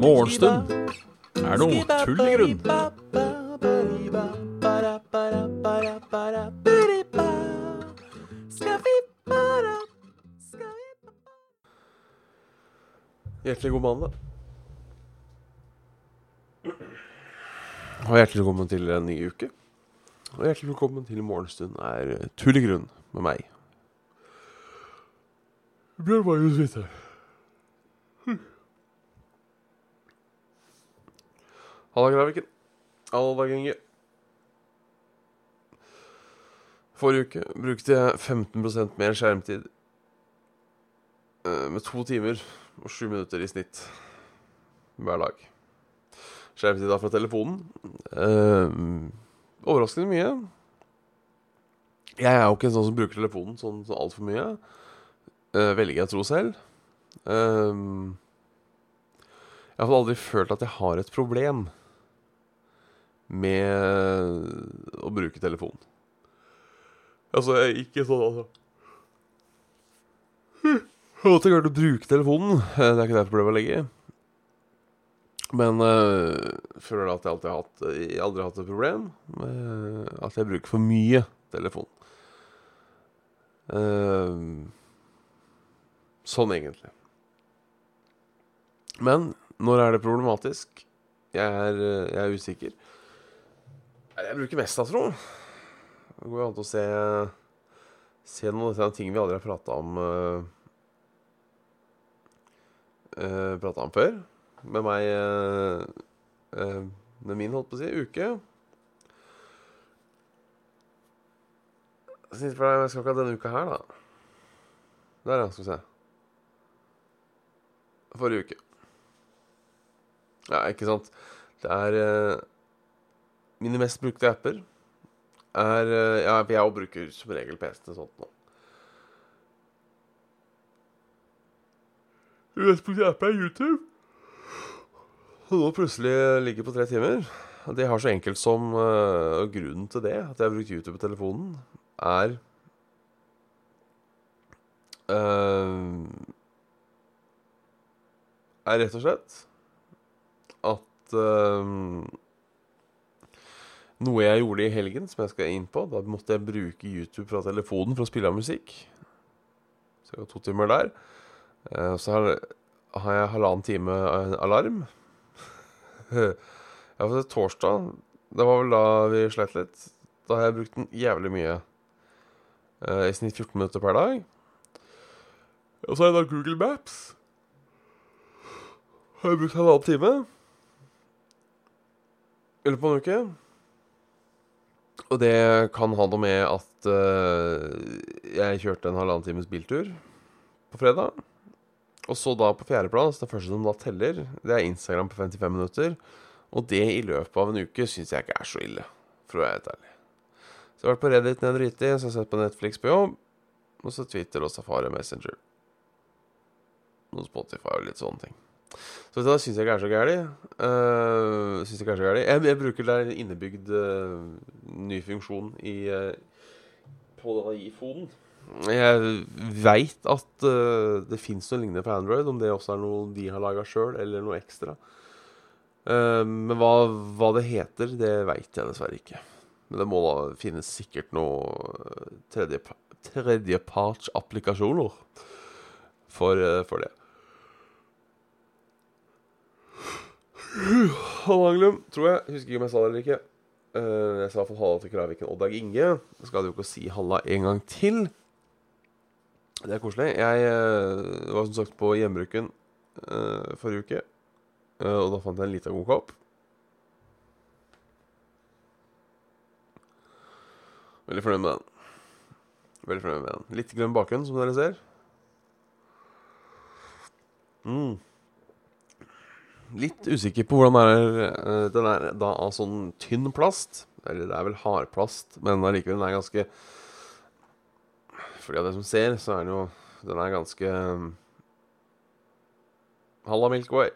Morgenstund er noe tull i grunn. Hjertelig god mandag. Og hjertelig velkommen til en ny uke. Og hjertelig velkommen til Morgenstund er tull i grunn med meg. Bjørn Magnus Witte. Halla, Graviken. Halla, Inge. Forrige uke brukte jeg 15% mer skjermtid. eh, Med to timer og sju minutter i snitt hver dag. Skjermtid da fra telefonen. Eh, overraskende mye. Jeg er jo ikke en sånn som bruker telefonen sånn, sånn altfor mye. Uh, velger jeg å tro selv. Um, jeg har aldri følt at jeg har et problem med å bruke telefon. Altså, jeg er ikke sånn altså At jeg klart å bruke telefonen, eh, det er ikke det problemet i. Men øh, føler at jeg alltid har hatt Jeg aldri har hatt et problem med at jeg bruker for mye telefon. Eh, sånn egentlig. Men når er det problematisk? Jeg er, øh, jeg er usikker. Jeg bruker mest, av tror. Det går jo an å se Se noen av ting vi aldri har prata om uh, Prata om før. Med meg uh, eh, Med min, holdt på å si, uke. Jeg skal ikke ha denne uka her, da. Der, ja. Skal vi se. Forrige uke. Ja, ikke sant. Det er eh, Mine mest brukte apper er eh, Ja, jeg òg bruker som regel PC til sånt nå. Min mest brukte app er YouTube. Og nå plutselig ligger på tre timer. Det har så enkelt som uh, Grunnen til det, at jeg har brukt YouTube på telefonen, er uh, Er rett og slett at uh, Noe jeg gjorde i helgen, som jeg skal inn på. Da måtte jeg bruke YouTube fra telefonen for å spille av musikk. Så jeg var to timer der. Uh, så har, har jeg halvannen time alarm. Ja, for det er torsdag. Det var vel da vi sleit litt. Da har jeg brukt den jævlig mye. Uh, I snitt 14 minutter per dag. Og så har jeg da Google Maps. Har jeg brukt halvannen time. Løpet av en uke. Og det kan ha noe med at uh, jeg kjørte en halvannen times biltur på fredag. Og så da på fjerdeplass, det første som da teller, det er Instagram på 55 minutter. Og det i løpet av en uke syns jeg ikke er så ille, for å være helt ærlig. Så jeg har vært på Reddit når jeg driti, så jeg har sett på Netflix på jobb. Og så Twitter og Safari Messenger. Og Spotify og litt sånne ting. Så det syns jeg ikke er så gærent. Uh, syns jeg ikke er så gærent. Jeg, jeg bruker der innebygd uh, ny funksjon i uh, på denne iPhonen. Jeg veit at uh, det fins noe lignende på Android, om det også er noe de har laga sjøl, eller noe ekstra. Uh, men hva, hva, det heter, det veit jeg dessverre ikke. Men det må da finnes sikkert noe tredjepartsapplikasjoner for, uh, for det. Halvanglum, tror jeg. Husker ikke om jeg sa det eller ikke. Uh, jeg sa iallfall halla til Kraviken og Dag Inge. Så skal jo ikke si halla en gang til. Det er koselig. Jeg uh, var som sagt på hjemmebruken uh, forrige uke. og da fant jeg en liten god kopp. Veldig fornøyd med den. Veldig fornøyd med den. Litt grønn bakgrunn, som dere ser. Mm. Litt usikker på hvordan den er Den er da av sånn tynn plast. Eller det er vel hardplast, men allikevel den er ganske For de av dere som ser, så er den jo Den er ganske Halla Milk Way.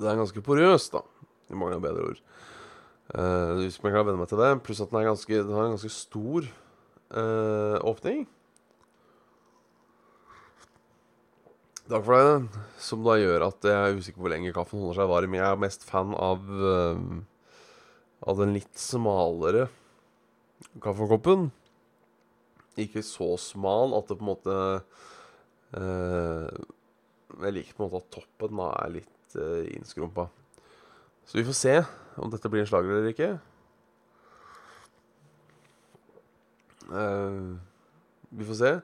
Den er ganske porøs, da, i mange bedre ord. Uh, hvis man kan venne meg til det. Pluss at den er ganske Den har en ganske stor uh, åpning. Takk for det. Som da gjør at jeg er usikker på hvor lenge kaffen holder seg varm. Jeg er mest fan av uh, Av den litt smalere kaffekoppen. Ikke så smal at det på en måte uh, Jeg liker på en måte at toppen da er litt uh, innskrumpa. Så vi får se om dette blir en slager eller ikke. Uh, vi får se.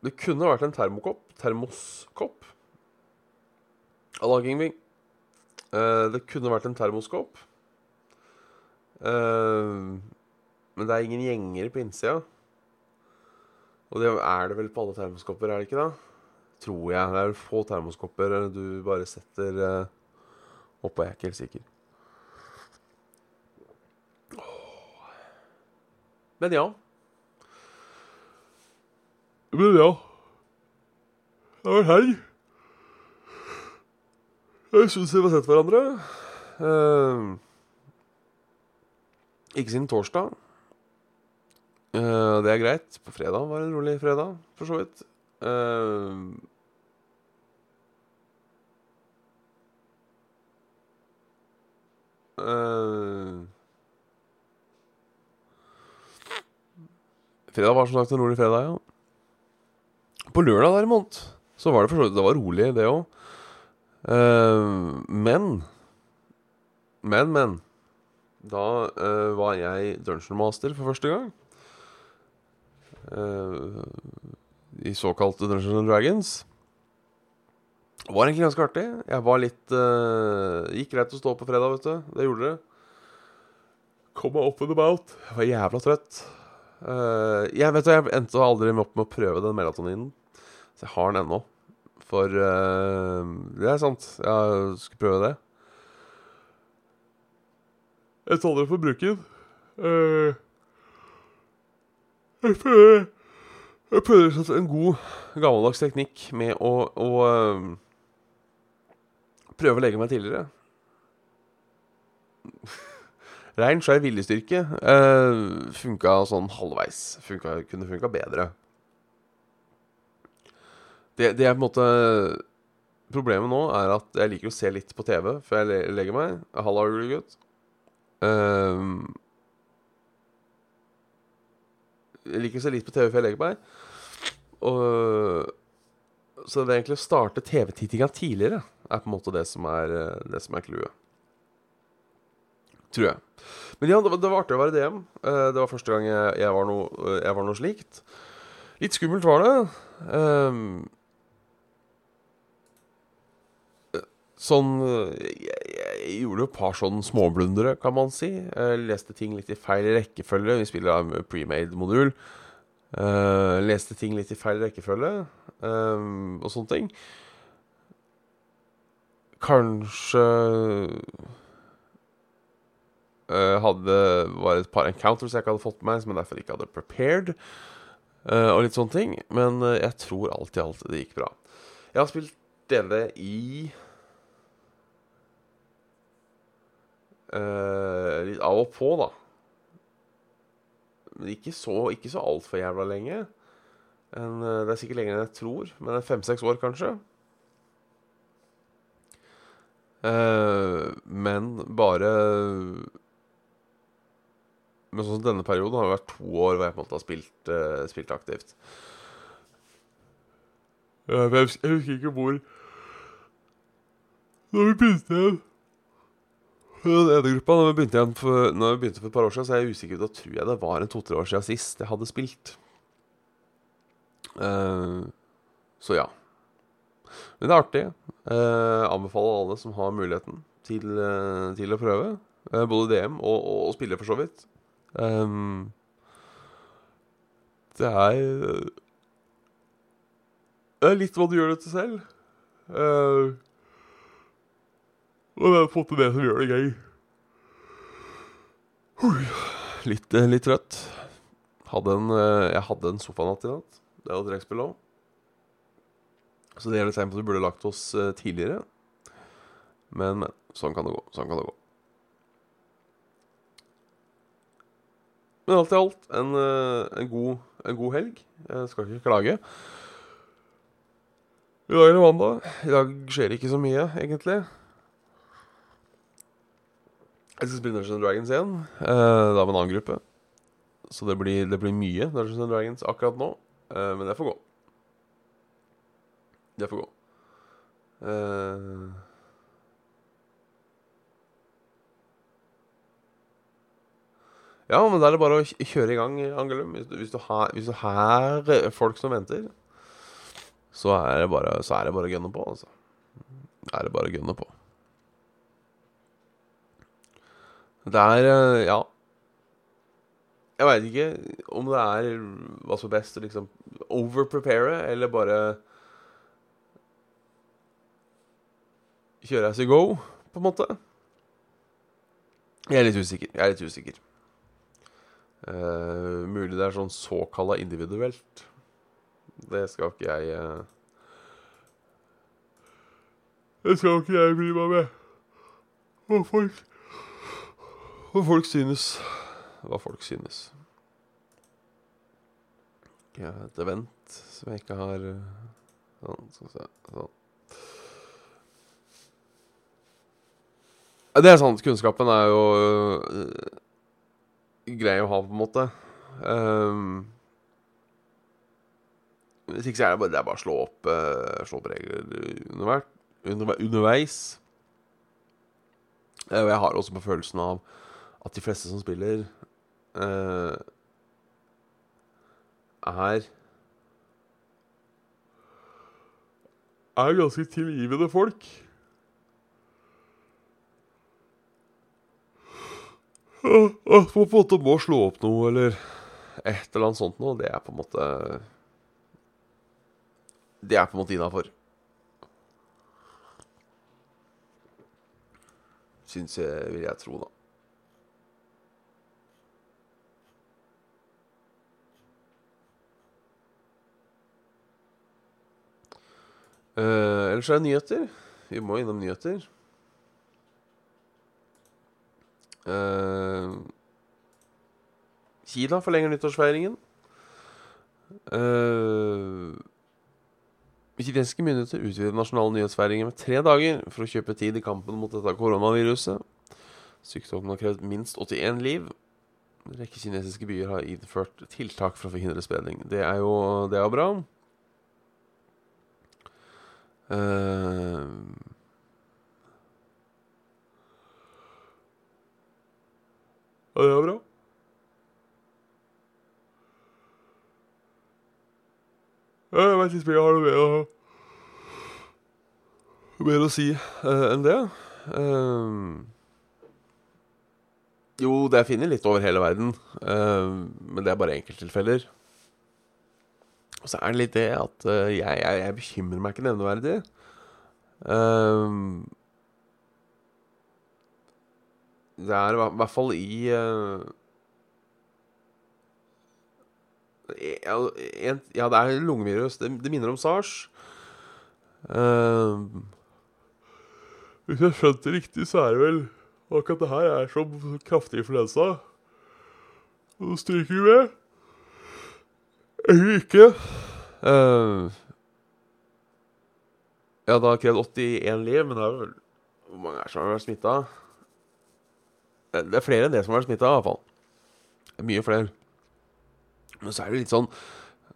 Det kunne vært en termokopp. Termoskopp. Allah Gingving. Eh, det kunne vært en termoskopp. Uh, men det er ingen gjengere på innsida. Og det er det vel på alle termoskopper, er det ikke da? Tror jeg. Det er vel få termoskopper du bare setter uh, oppå. Jeg er ikke helt sikker. Men ja. Men ja. Det var helg. Jeg syns vi har sett hverandre. Eh, ikke siden torsdag. Eh, det er greit. På fredag var det en rolig fredag, for så vidt. Eh, eh, fredag var som sagt en rolig fredag, ja. På lørdag derimot så var det for så vidt Det var rolig, det òg. men Men, men. Da uh, var jeg Dungeon Master for første gang. Uh, I såkalte Dungeons Dragons. Det var egentlig ganske artig. Jeg var litt eh, Gikk greit å stå på fredag, vet du. Det gjorde det. Kom meg opp and about. Jeg var jævla trøtt. Eh, jeg vet du, jeg endte aldri opp med å prøve den melatoninen. Så jeg har den ennå. For uh, det er sant. Jeg skulle prøve det. Jeg tar dere for bruken. Uh, jeg prøver Jeg prøver en god, gammeldags teknikk med å, å uh, prøve å legge meg tidligere. Rein, skjær viljestyrke uh, funka sånn halvveis. Funka, kunne funka bedre. Det, det er på en måte Problemet nå er at jeg liker å se litt på TV før jeg legger meg. Halla, gutt. Um, jeg liker å se litt på TV før jeg legger meg. Og, så det er egentlig å starte TV-tittinga tidligere er på en måte det som er det som er clouet. Tror jeg. Men ja, det var, det var artig å være DM. Uh, det var første gang jeg, jeg, var noe, jeg, var noe, slikt. Litt skummelt var det. Um, Sånn jeg, jeg gjorde jo et par sånne småblundere, kan man si. Jeg leste ting litt i feil rekkefølge. Vi spiller med premade-modul. Uh, leste ting litt i feil rekkefølge uh, og sånne ting. Kanskje uh, hadde var et par encounters jeg ikke hadde fått med meg, som jeg derfor ikke hadde prepared. Og litt sånne ting. Men jeg tror alt i alt det gikk bra. Jeg har spilt DND i Uh, litt av og på, da. Men ikke så, ikke så altfor jævla lenge. En, uh, det er sikkert lenger enn jeg tror, men fem-seks år, kanskje. Uh, men bare Men sånn som denne perioden har det vært to år hvor jeg på en måte har spilt, spilt aktivt. jeg husker ikke hvor Når vi begynte igjen den gruppa, når vi, begynte for, når vi begynte for et par år siden, så er jeg usikker. Da tror jeg det var en to-tre år siden sist jeg hadde spilt. Uh, så ja. Men det er artig. Uh, anbefaler alle som har muligheten til, uh, til å prøve. Både DM og, og, og, spille, for så vidt. Um, det er Det er litt hva du gjør det til selv. Uh, og det er på en måte det som gjør det gøy. Litt, eh, litt trøtt. Hadde en, eh, jeg hadde en sofanatt i natt. Det var trekkspill òg. Så det er litt tegn på at vi burde lagt oss eh, tidligere. Men, men. Sånn kan det gå. Sånn kan det gå. Men alt i alt en, en, god, en god helg. Jeg skal ikke klage. I dag er det mandag. I dag skjer det ikke så mye, egentlig. Jeg skal spille Dungeons Dragons igjen. Uh, da med en annen gruppe. Så det blir, det blir mye Dungeons Dragons akkurat nå. Uh, men det får gå. Det får gå. Uh, ja, men da er det bare å kjøre i gang, Angelum. Hvis hvis, du har, folk som venter, så er det bare, så er det bare å gønne på, altså. Er det bare å gønne på. Det er eh, Ja. Jeg veit ikke om det er hva som er best å liksom overprepare, eller bare kjøre as you go, på en måte. Jeg er litt usikker. Jeg er litt usikker. Uh, mulig det er sånn såkalla individuelt. Det skal ikke jeg uh... Det skal ikke jeg bry meg med. Hva folk Hva folk synes. Hva folk synes. Jeg har et event som jeg ikke har eh, Sånn, skal vi se Sånn. Det er sant. Kunnskapen er jo uh, grei å ha, på en måte. Um, hvis ikke så er det bare, det er bare å slå opp, uh, slå opp regler underveis. Under, underveis. Uh, og jeg har også på følelsen av at de fleste som spiller, uh, er Er ganske tilgivende folk. At man på en måte må slå opp noe, eller et eller annet sånt noe, det er på en måte Det er på en måte innafor. Syns jeg, vil jeg tro, da. Uh, ellers er det nyheter. Vi må innom nyheter. Uh, Kina forlenger nyttårsfeiringen. Uh, kinesiske myndigheter utvider nasjonale nyhetsfeiringer med tre dager for å kjøpe tid i kampen mot dette koronaviruset. Sykdommen har krevd minst 81 liv. En rekke kinesiske byer har innført tiltak for å forhindre spredning. Det er jo, det er bra. Uh, Ja, det er bra. Jeg vet ikke om jeg har noe mer å, mer å si uh, enn det. Uh, jo, det er funnet litt over hele verden, men det er bare enkelttilfeller. Og så er det litt det at uh, jeg, jeg, jeg bekymrer meg ikke nevneverdig. Ehm, det er i hvert fall i uh, ja, det er lungevirus. Det, det minner om sars. Ehm, hvis jeg skjønte det riktig, så er det vel akkurat det her er som kraftig influensa. Og stryker vi med. Eller ikke. Uh, ja, det har krevd 81 liv, men det er vel Hvor mange er som har vært smitta? Det er flere enn det som har vært smitta, iallfall. Mye flere. Men så er det litt sånn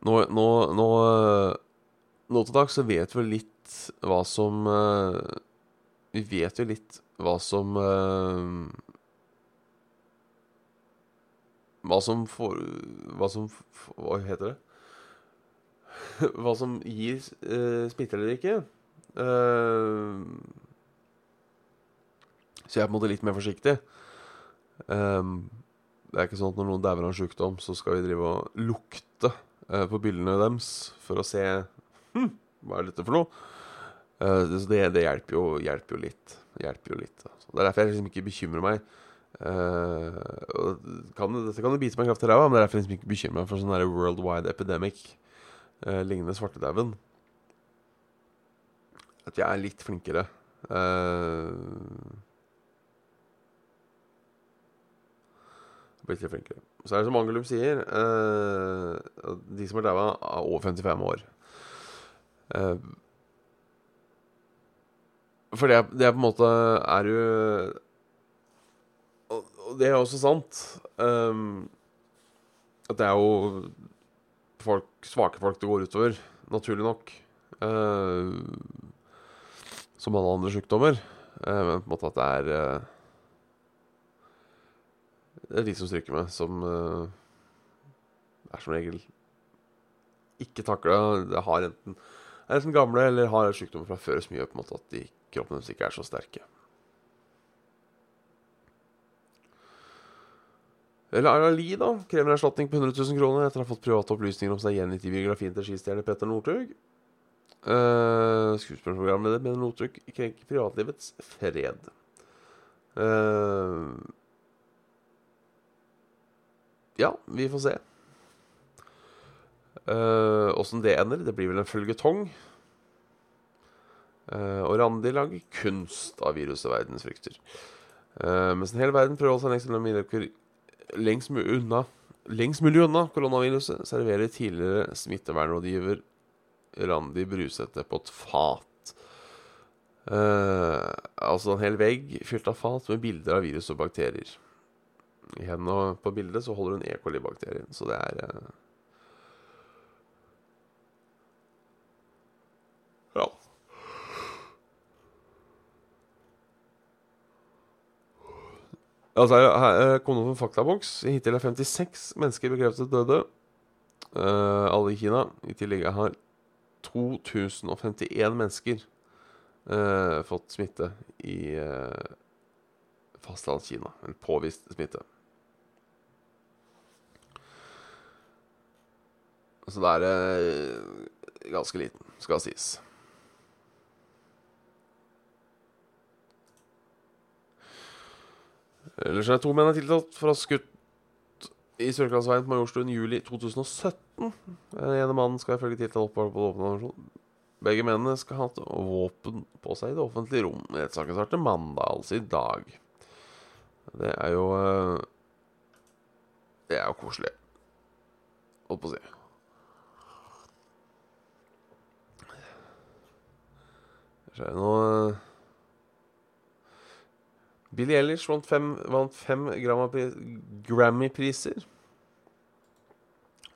Nå, nå, nå, nå til dags så vet vi litt hva som uh, Vi vet jo litt hva som uh, Hva som for, Hva som Hva heter det? Hva som gir uh, smitte eller ikke. Uh, så jeg er på en måte litt mer forsiktig. Um, det er ikke sånn at når noen dauer av en sykdom, så skal vi drive og lukte uh, på bildene deres for å se hm, hva er dette for noe. Uh, det, så det, det hjelper, jo, hjelper jo litt. Hjelper jo litt. Altså. Det er derfor jeg liksom ikke bekymrer meg. Uh, kan, dette kan jo bite meg kraftig i ræva, men det er derfor jeg liksom ikke bekymrer meg for sånn worldwide epidemic eh, lignende svartedauden. At jeg er litt flinkere. Eh, Blitt litt flinkere. Så er det som Angelum sier, eh, de som er daua, er over 55 år. Eh, for det, det er på en måte Er jo Og det er også sant. eh, at det er jo folk, svake folk det går utover, naturlig nok. Eh, som alle andre sykdommer. Eh, men på en måte at det er eh, Det er de som stryker med, som eh, er som regel ikke takler Det har enten er enten gamle eller har sykdommer fra før som gjør på en måte at de, kroppen deres ikke er så sterke. Lara Lie da, krever en erstatning på 100 000 kroner etter å ha fått private opplysninger om seg gjengitt i biografien til skistjerne Petter Northug. Uh, Skuespillerprogramleder mener Northug krenker privatlivets fred. Uh, ja, vi får se. Åssen det ender. Det blir vel en følgetong. Uh, og Randi lager kunst av viruset verdens frykter. Uh, mens en hel verden prøver å holde seg lengst mulig lengst mulig unna Lengst mulig unna koronaviruset, serverer tidligere smittevernrådgiver Randi Brusete på et fat. Uh, altså en hel vegg fylt av fat med bilder av virus og bakterier. I hendene på bildet så holder hun E. coli-bakterien, så det er uh, Ja. Altså, her, her kom det opp en faktaboks. Hittil er 56 mennesker bekreftet døde. Uh, alle i Kina. I tillegg har 2051 mennesker uh, fått smitte i uh, fastlandskina. Eller påvist smitte. Så det er uh, ganske liten, skal sies. Ellers er to menn er tiltalt for å ha skutt i Sørlandsveien på Majorstuen juli 2017. Den ene mannen skal ifølge tiltalt opphold på det åpne nasjon. Begge mennene skal ha hatt våpen på seg i det offentlige rom. Rettssaken starter mandag, altså i dag. Det er jo eh, Det er jo koselig. Holdt på å si. skjer det noe eh, Billie Eilish vant fem, vant fem Grammy-priser.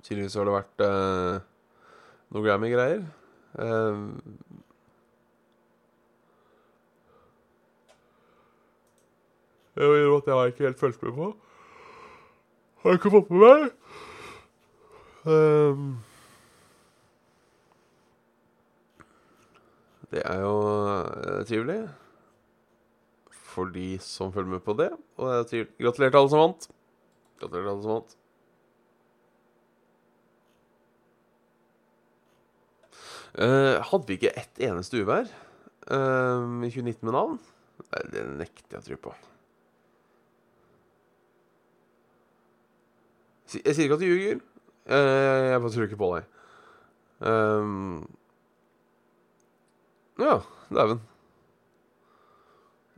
Tydeligvis har det vært uh, noe Grammy-greier. Uh, jeg gjør at jeg har ikke helt fulgt med på. Har ikke fått med meg. Um, det er jo uh, trivelig for de som følger med på det. Og jeg sier gratulerer til alle som vant. Gratulerer til alle som vant. Uh, hadde vi ikke ett eneste uvær uh, i 2019 med navn? Nei, det nekter jeg å tro på. Jeg sier ikke at du ljuger. Uh, jeg bare tror ikke på deg. Um, ja, dæven.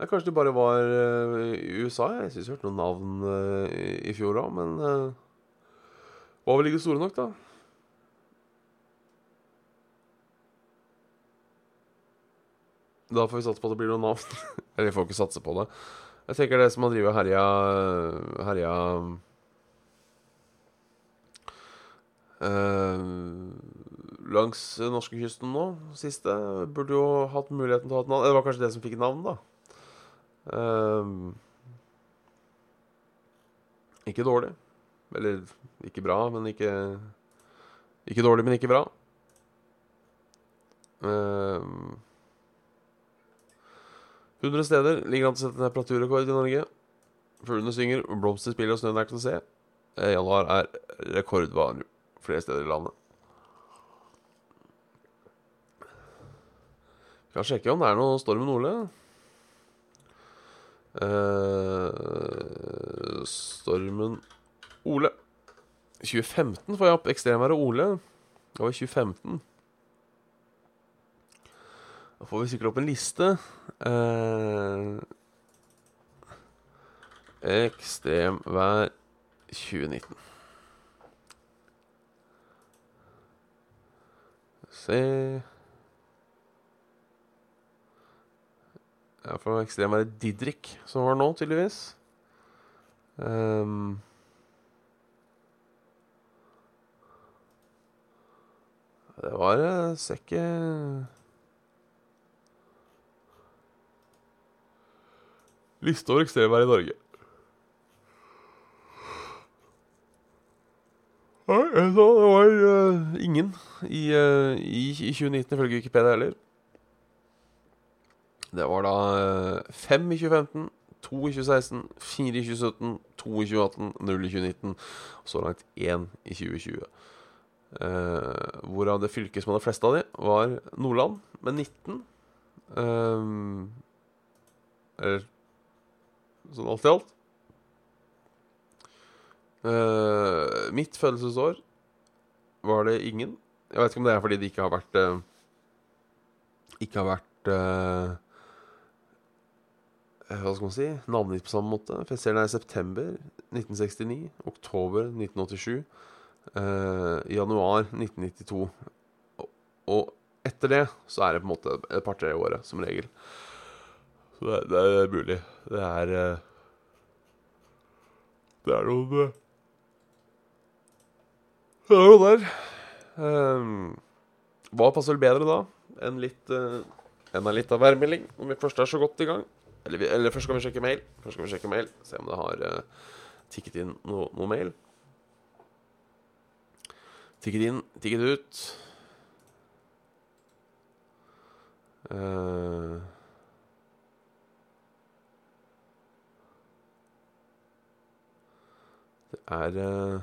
Ja, kanskje det bare var uh, i USA. Jeg syns jeg hørte noen navn uh, i, fjor òg, men uh, var vel ikke store nok, da. Da får vi satse på at det blir noen navn. Eller vi får ikke satse på det. Jeg tenker det som har drevet herja herja langs norskekysten nå, siste, burde jo hatt muligheten til å ha et navn. Det var kanskje det som fikk navn, da. Um, ikke dårlig. Eller ikke bra, men ikke Ikke dårlig, men ikke bra. Um, 100 steder ligger an til å sette temperaturrekord i Norge. Fuglene synger, blomster spiller og snøen er til å se. Januar er rekordvarm flere steder i landet. Vi kan sjekke om det er noe storm i nordlig. Uh, stormen Ole. 2015 får jeg opp ekstremværet Ole. Det var 2015. Da får vi sikkert opp en liste. Uh, ekstremvær 2019. Se Ja, for ekstrem er det Didrik som var nå, tydeligvis. Um, det var eh, Ser ikke Liste over ekstremvær i Norge. Det var uh, ingen i, uh, i, i, 2019, ifølge Wikipedia heller. Det var da 5 i 2015, 2 i 2016, 4 i 2017, 2 i 2018, 0 i 2019 og så langt 1 i 2020. hvorav det fylket som hadde flest av de, var Nordland, med 19. eller sånn alt i alt. Eh, mitt fødselsår var det ingen. Jeg vet ikke om det er fordi det ikke har vært uh, Ikke har vært uh, Hva skal man si navngitt på samme måte. Det er september 1969, oktober 1987, januar 1992. Og, og, etter det så er det på en måte et par-tre året, som regel. Så det, det er mulig. Det er Det er noen det er noe der. Um, hva passer vel bedre da enn litt enn en litt av værmelding, om vi først er så godt i gang? Eller, eller, først skal vi sjekke mail. Først skal vi sjekke mail, Se om det har uh, tikket inn noe, noe mail. Tikket inn, tikket ut. Uh, det er uh,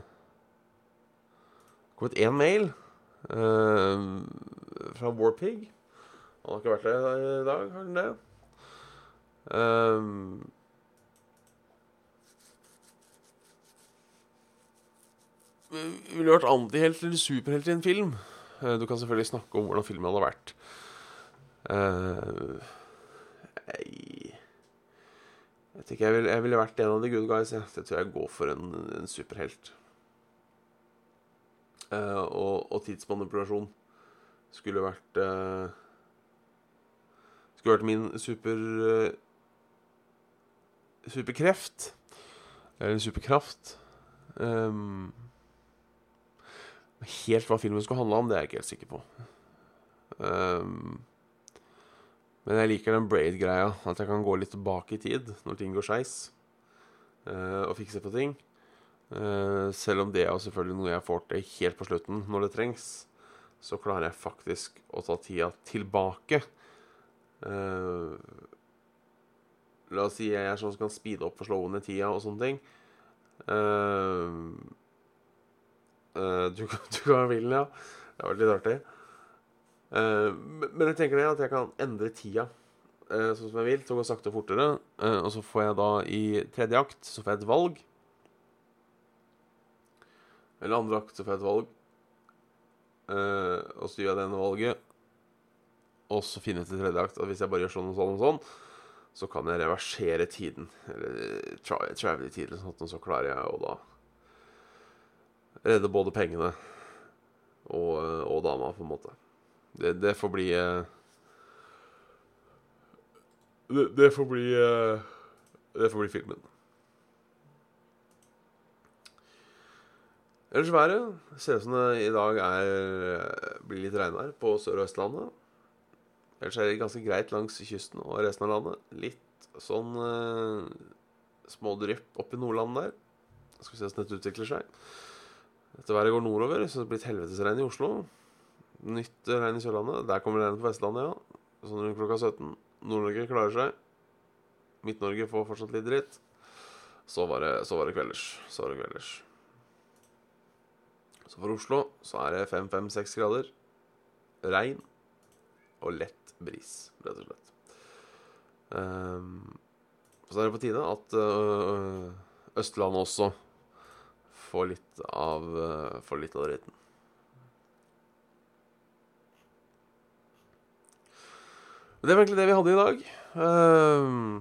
kommet én mail uh, fra Warpig. Han har ikke vært der i dag, har han det? Um, ville vært antihelt eller superhelt i en film. Uh, du kan selvfølgelig snakke om hvordan filmen hadde vært. Uh, jeg vet jeg ville, jeg vært en av de good guys. Jeg, jeg tror jeg går for en, en superhelt. Uh, og, og, tidsmanipulasjon skulle vært uh, Skulle vært min super Superkreft. Eller superkraft. Um, helt hva filmen skulle handle om, det er jeg ikke helt sikker på. Um, men jeg liker den braid-greia. At jeg kan gå litt tilbake i tid når ting går skeis. og fikse på ting. Uh, selv om det er selvfølgelig noe jeg får til helt på slutten, når det trengs, så klarer jeg faktisk å ta tida tilbake. Uh, la oss si jeg er sånn som kan speede opp for slående tida og sånne ting. Uh, du, du kan ville, ja. Det har vært litt artig. men jeg tenker det at jeg kan endre tida sånn som jeg vil, til å gå sakte og fortere. og så får jeg da i tredje akt så får jeg et valg eller andre akt, så får jeg et valg. Uh, og så gjør jeg det valget. Og så finner jeg til tredje akt at hvis jeg bare gjør sånn og sånn og sånn, så kan jeg reversere tiden. Eller tra travel i tiden, sånn og så klarer jeg å da redde både pengene og, og dama, på en måte. Det, det får bli uh, det, det, får bli Det får bli filmen. Ellers været ser ut som det i dag er, blir litt regnvær på Sør- og Østlandet. Ellers er det ganske greit langs kysten og resten av landet. Litt sånn eh, smådrypp opp i Nordland der. Skal vi se hvordan dette utvikler seg. Etter været går nordover, så det blir et helvetesregn i Oslo. Nytt regn i Sørlandet. Der kommer regnet på Vestlandet, ja. Sånn rundt klokka 17. Nord-Norge klarer seg. Midt-Norge får fortsatt litt dritt. Så var det, så var det kvelders. Så var det kvelders. Så for Oslo så er det 5-5-6 grader. Regn og lett bris, rett og slett. Um, så er det på tide at uh, Østlandet også får litt av, uh, får litt av dritten. Det var egentlig det vi hadde i dag. Um,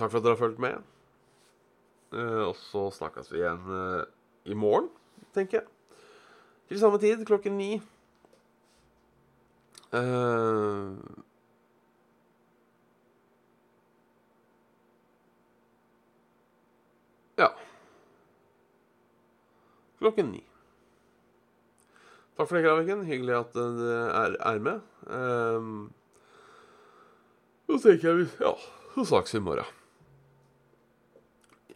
takk for at dere har fulgt med. Uh, og så snakkes vi igjen uh, i morgen, tenker jeg. Til samme tid, klokken ni. Eh, ja. Klokken ni. Takk for det, Graviken. Hyggelig at du er, er med. Um, tenker jeg vi Ja, så snakkes vi i morgen.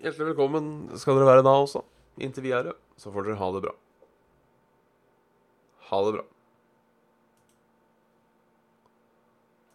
Hjertelig velkommen skal dere være da også. Inntil videre så får dere ha det bra. Ha det bra.